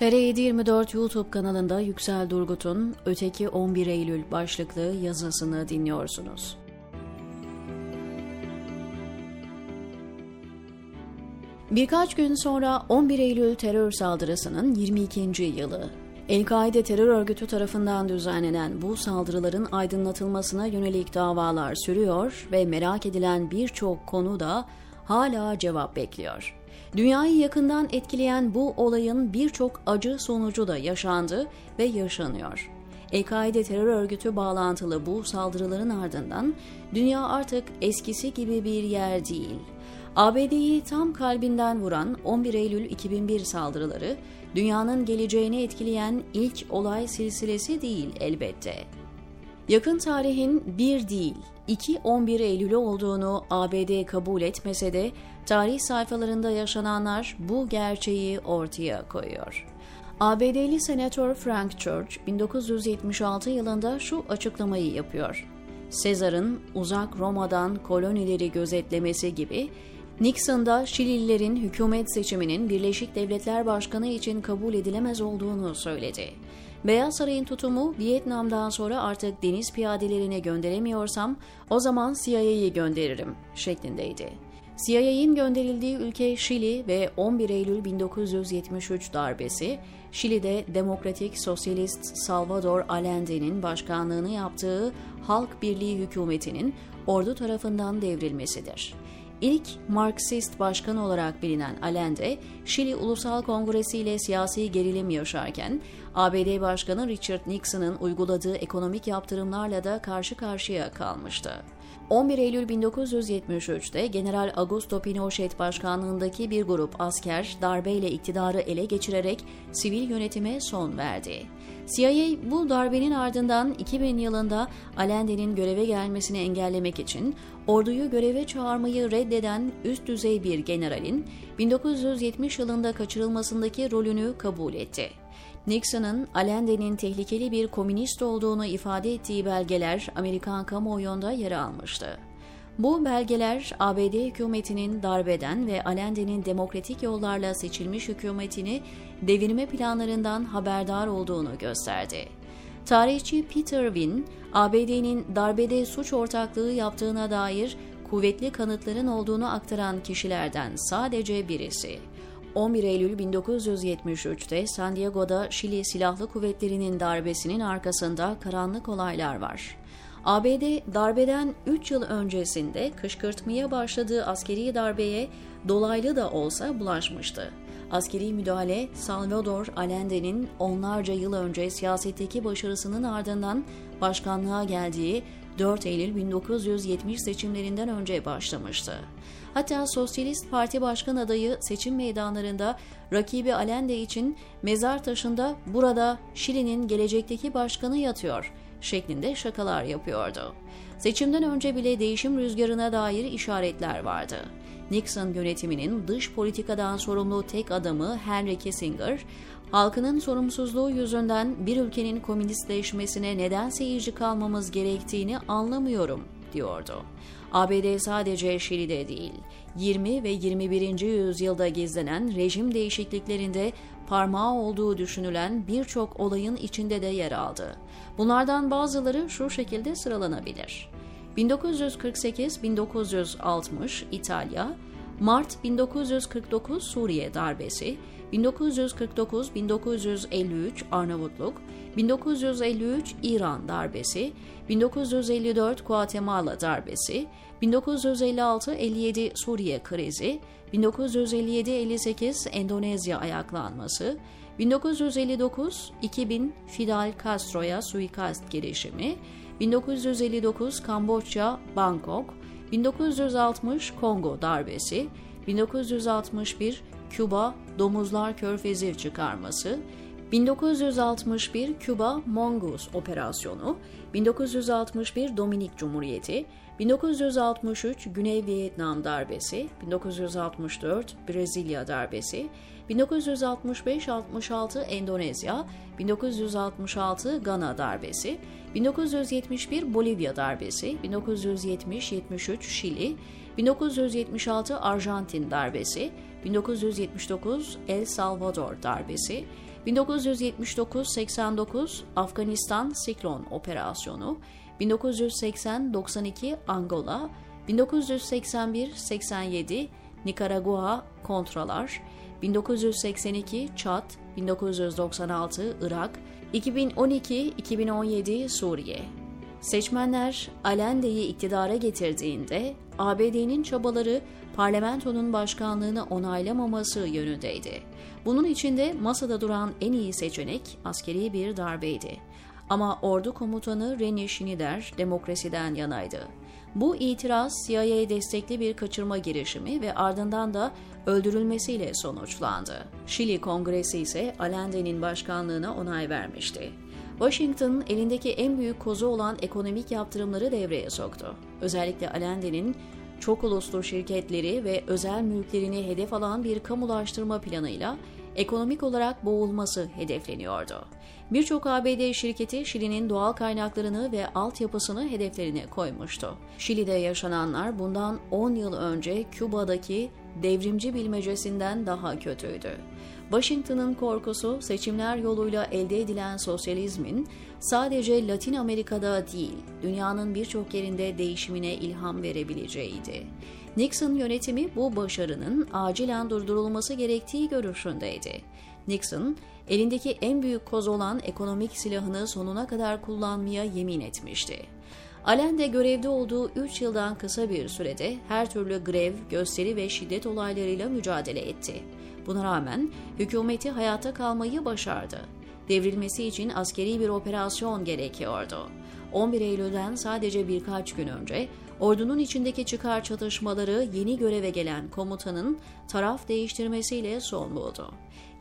TR724 YouTube kanalında Yüksel Durgut'un Öteki 11 Eylül başlıklı yazısını dinliyorsunuz. Birkaç gün sonra 11 Eylül terör saldırısının 22. yılı. El-Kaide terör örgütü tarafından düzenlenen bu saldırıların aydınlatılmasına yönelik davalar sürüyor ve merak edilen birçok konu da hala cevap bekliyor. Dünyayı yakından etkileyen bu olayın birçok acı sonucu da yaşandı ve yaşanıyor. El-Kaide terör örgütü bağlantılı bu saldırıların ardından dünya artık eskisi gibi bir yer değil. ABD'yi tam kalbinden vuran 11 Eylül 2001 saldırıları dünyanın geleceğini etkileyen ilk olay silsilesi değil elbette. Yakın tarihin bir değil, 2 11 Eylül'ü olduğunu ABD kabul etmese de tarih sayfalarında yaşananlar bu gerçeği ortaya koyuyor. ABD'li senatör Frank Church 1976 yılında şu açıklamayı yapıyor. Sezar'ın uzak Roma'dan kolonileri gözetlemesi gibi Nixon da Şilililerin hükümet seçiminin Birleşik Devletler Başkanı için kabul edilemez olduğunu söyledi. Beyaz Saray'ın tutumu Vietnam'dan sonra artık deniz piyadelerini gönderemiyorsam o zaman CIA'yı gönderirim şeklindeydi. CIA'nin gönderildiği ülke Şili ve 11 Eylül 1973 darbesi, Şili'de Demokratik Sosyalist Salvador Allende'nin başkanlığını yaptığı Halk Birliği hükümetinin ordu tarafından devrilmesidir. İlk Marksist başkan olarak bilinen Allende, Şili Ulusal Kongresi ile siyasi gerilim yaşarken, ABD Başkanı Richard Nixon'ın uyguladığı ekonomik yaptırımlarla da karşı karşıya kalmıştı. 11 Eylül 1973'te General Augusto Pinochet başkanlığındaki bir grup asker darbeyle iktidarı ele geçirerek sivil yönetime son verdi. CIA bu darbenin ardından 2000 yılında Allende'nin göreve gelmesini engellemek için orduyu göreve çağırmayı reddeden üst düzey bir generalin 1970 yılında kaçırılmasındaki rolünü kabul etti. Nixon'ın Allende'nin tehlikeli bir komünist olduğunu ifade ettiği belgeler Amerikan kamuoyunda yer almıştı. Bu belgeler ABD hükümetinin darbeden ve Allende'nin demokratik yollarla seçilmiş hükümetini devirme planlarından haberdar olduğunu gösterdi. Tarihçi Peter Wynne, ABD'nin darbede suç ortaklığı yaptığına dair kuvvetli kanıtların olduğunu aktaran kişilerden sadece birisi. 11 Eylül 1973'te San Diego'da Şili Silahlı Kuvvetleri'nin darbesinin arkasında karanlık olaylar var. ABD darbeden 3 yıl öncesinde kışkırtmaya başladığı askeri darbeye dolaylı da olsa bulaşmıştı. Askeri müdahale Salvador Allende'nin onlarca yıl önce siyasetteki başarısının ardından başkanlığa geldiği 4 Eylül 1970 seçimlerinden önce başlamıştı. Hatta Sosyalist Parti Başkan adayı seçim meydanlarında rakibi Allende için mezar taşında burada Şili'nin gelecekteki başkanı yatıyor şeklinde şakalar yapıyordu. Seçimden önce bile değişim rüzgarına dair işaretler vardı. Nixon yönetiminin dış politikadan sorumlu tek adamı Henry Kissinger, halkının sorumsuzluğu yüzünden bir ülkenin komünistleşmesine neden seyirci kalmamız gerektiğini anlamıyorum diyordu. ABD sadece Şili'de değil, 20 ve 21. yüzyılda gizlenen rejim değişikliklerinde parmağı olduğu düşünülen birçok olayın içinde de yer aldı. Bunlardan bazıları şu şekilde sıralanabilir. 1948-1960 İtalya, Mart 1949 Suriye darbesi, 1949-1953 Arnavutluk, 1953 İran darbesi, 1954 Guatemala darbesi, 1956-57 Suriye krizi, 1957-58 Endonezya ayaklanması, 1959-2000 Fidel Castro'ya suikast girişimi, 1959 Kamboçya, Bangkok, 1960 Kongo darbesi, 1961 Küba Domuzlar Körfezi çıkarması, 1961 Küba Mongoose Operasyonu, 1961 Dominik Cumhuriyeti, 1963 Güney Vietnam darbesi, 1964 Brezilya darbesi, 1965-66 Endonezya, 1966 Gana darbesi, 1971 Bolivya darbesi, 1970-73 Şili, 1976 Arjantin darbesi, 1979 El Salvador darbesi, 1979-89 Afganistan Siklon Operasyonu, 1980-92 Angola, 1981-87 Nikaragua kontralar, 1982 Çat, 1996 Irak, 2012-2017 Suriye. Seçmenler Allende'yi iktidara getirdiğinde ABD'nin çabaları parlamentonun başkanlığını onaylamaması yönündeydi. Bunun içinde masada duran en iyi seçenek askeri bir darbeydi. Ama ordu komutanı Reni Schneider demokrasiden yanaydı. Bu itiraz CIA destekli bir kaçırma girişimi ve ardından da öldürülmesiyle sonuçlandı. Şili Kongresi ise Allende'nin başkanlığına onay vermişti. Washington elindeki en büyük kozu olan ekonomik yaptırımları devreye soktu. Özellikle Allende'nin çok uluslu şirketleri ve özel mülklerini hedef alan bir kamulaştırma planıyla ekonomik olarak boğulması hedefleniyordu. Birçok ABD şirketi Şili'nin doğal kaynaklarını ve altyapısını hedeflerine koymuştu. Şili'de yaşananlar bundan 10 yıl önce Küba'daki devrimci bilmecesinden daha kötüydü. Washington'ın korkusu seçimler yoluyla elde edilen sosyalizmin sadece Latin Amerika'da değil, dünyanın birçok yerinde değişimine ilham verebileceğiydi. Nixon yönetimi bu başarının acilen durdurulması gerektiği görüşündeydi. Nixon, elindeki en büyük koz olan ekonomik silahını sonuna kadar kullanmaya yemin etmişti. Allen de görevde olduğu 3 yıldan kısa bir sürede her türlü grev, gösteri ve şiddet olaylarıyla mücadele etti. Buna rağmen hükümeti hayata kalmayı başardı. Devrilmesi için askeri bir operasyon gerekiyordu. 11 Eylül'den sadece birkaç gün önce ordunun içindeki çıkar çatışmaları yeni göreve gelen komutanın taraf değiştirmesiyle son buldu.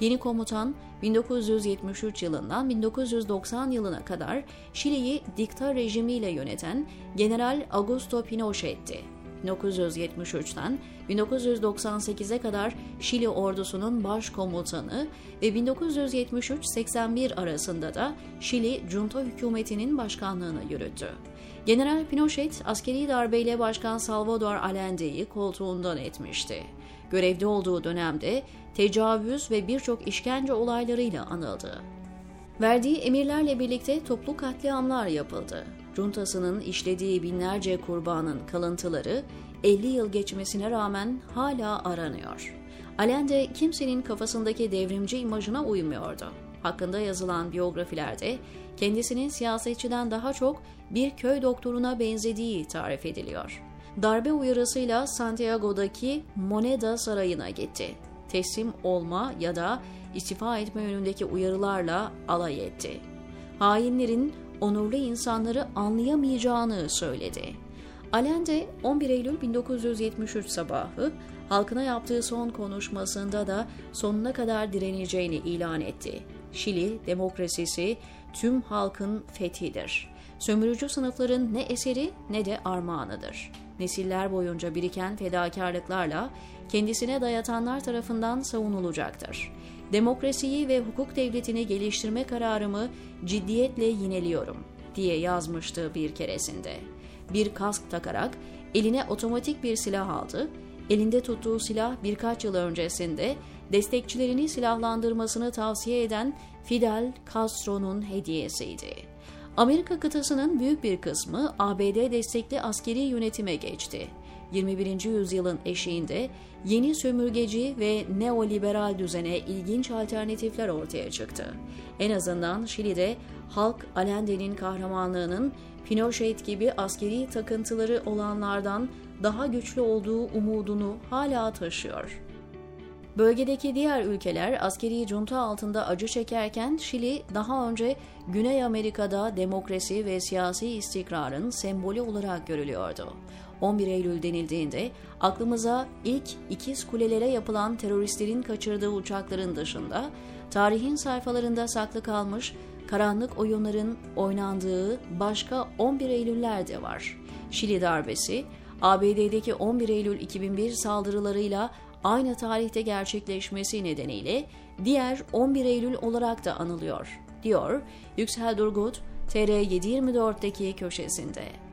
Yeni komutan 1973 yılından 1990 yılına kadar Şili'yi dikta rejimiyle yöneten General Augusto Pinochet'ti. 1973'ten 1998'e kadar Şili ordusunun başkomutanı ve 1973-81 arasında da Şili junta hükümetinin başkanlığını yürüttü. General Pinochet askeri darbeyle Başkan Salvador Allende'yi koltuğundan etmişti. Görevde olduğu dönemde tecavüz ve birçok işkence olaylarıyla anıldı. Verdiği emirlerle birlikte toplu katliamlar yapıldı. Juntasının işlediği binlerce kurbanın kalıntıları 50 yıl geçmesine rağmen hala aranıyor. Allende kimsenin kafasındaki devrimci imajına uymuyordu. Hakkında yazılan biyografilerde kendisinin siyasetçiden daha çok bir köy doktoruna benzediği tarif ediliyor. Darbe uyarısıyla Santiago'daki Moneda Sarayı'na gitti. Teslim olma ya da istifa etme yönündeki uyarılarla alay etti. Hainlerin onurlu insanları anlayamayacağını söyledi. Allende 11 Eylül 1973 sabahı halkına yaptığı son konuşmasında da sonuna kadar direneceğini ilan etti. Şili demokrasisi tüm halkın fethidir. Sömürücü sınıfların ne eseri ne de armağanıdır. Nesiller boyunca biriken fedakarlıklarla kendisine dayatanlar tarafından savunulacaktır. Demokrasiyi ve hukuk devletini geliştirme kararımı ciddiyetle yineliyorum diye yazmıştı bir keresinde. Bir kask takarak eline otomatik bir silah aldı. Elinde tuttuğu silah birkaç yıl öncesinde destekçilerini silahlandırmasını tavsiye eden Fidel Castro'nun hediyesiydi. Amerika kıtasının büyük bir kısmı ABD destekli askeri yönetime geçti. 21. yüzyılın eşiğinde yeni sömürgeci ve neoliberal düzene ilginç alternatifler ortaya çıktı. En azından Şili'de halk Allende'nin kahramanlığının Pinochet gibi askeri takıntıları olanlardan daha güçlü olduğu umudunu hala taşıyor. Bölgedeki diğer ülkeler askeri junta altında acı çekerken Şili daha önce Güney Amerika'da demokrasi ve siyasi istikrarın sembolü olarak görülüyordu. 11 Eylül denildiğinde aklımıza ilk ikiz kulelere yapılan teröristlerin kaçırdığı uçakların dışında tarihin sayfalarında saklı kalmış karanlık oyunların oynandığı başka 11 Eylüller de var. Şili darbesi, ABD'deki 11 Eylül 2001 saldırılarıyla aynı tarihte gerçekleşmesi nedeniyle diğer 11 Eylül olarak da anılıyor, diyor Yüksel Durgut TR724'deki köşesinde.